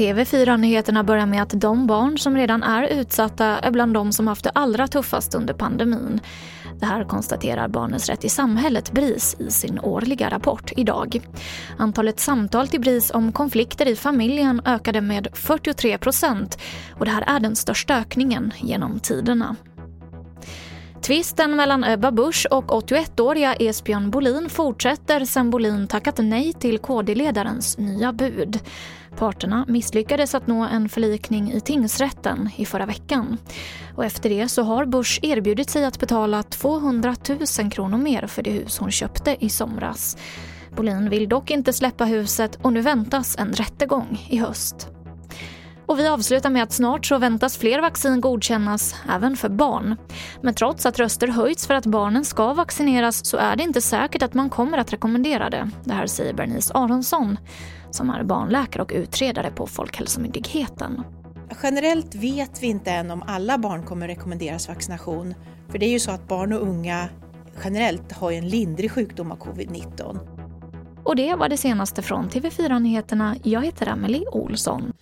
TV4-nyheterna börjar med att de barn som redan är utsatta är bland de som haft det allra tuffast under pandemin. Det här konstaterar Barnens rätt i samhället, BRIS, i sin årliga rapport idag. Antalet samtal till BRIS om konflikter i familjen ökade med 43 procent och det här är den största ökningen genom tiderna. Tvisten mellan Ebba Busch och 81-åriga Esbjörn Bolin fortsätter sen Bolin tackat nej till KD-ledarens nya bud. Parterna misslyckades att nå en förlikning i tingsrätten i förra veckan. Och efter det så har Busch erbjudit sig att betala 200 000 kronor mer för det hus hon köpte i somras. Bolin vill dock inte släppa huset och nu väntas en rättegång i höst. Och vi avslutar med att snart så väntas fler vaccin godkännas även för barn. Men trots att röster höjts för att barnen ska vaccineras så är det inte säkert att man kommer att rekommendera det. Det här säger Bernice Aronsson som är barnläkare och utredare på Folkhälsomyndigheten. Generellt vet vi inte än om alla barn kommer rekommenderas vaccination. För det är ju så att barn och unga generellt har en lindrig sjukdom av covid-19. Och det var det senaste från TV4 Nyheterna. Jag heter Emily Olsson.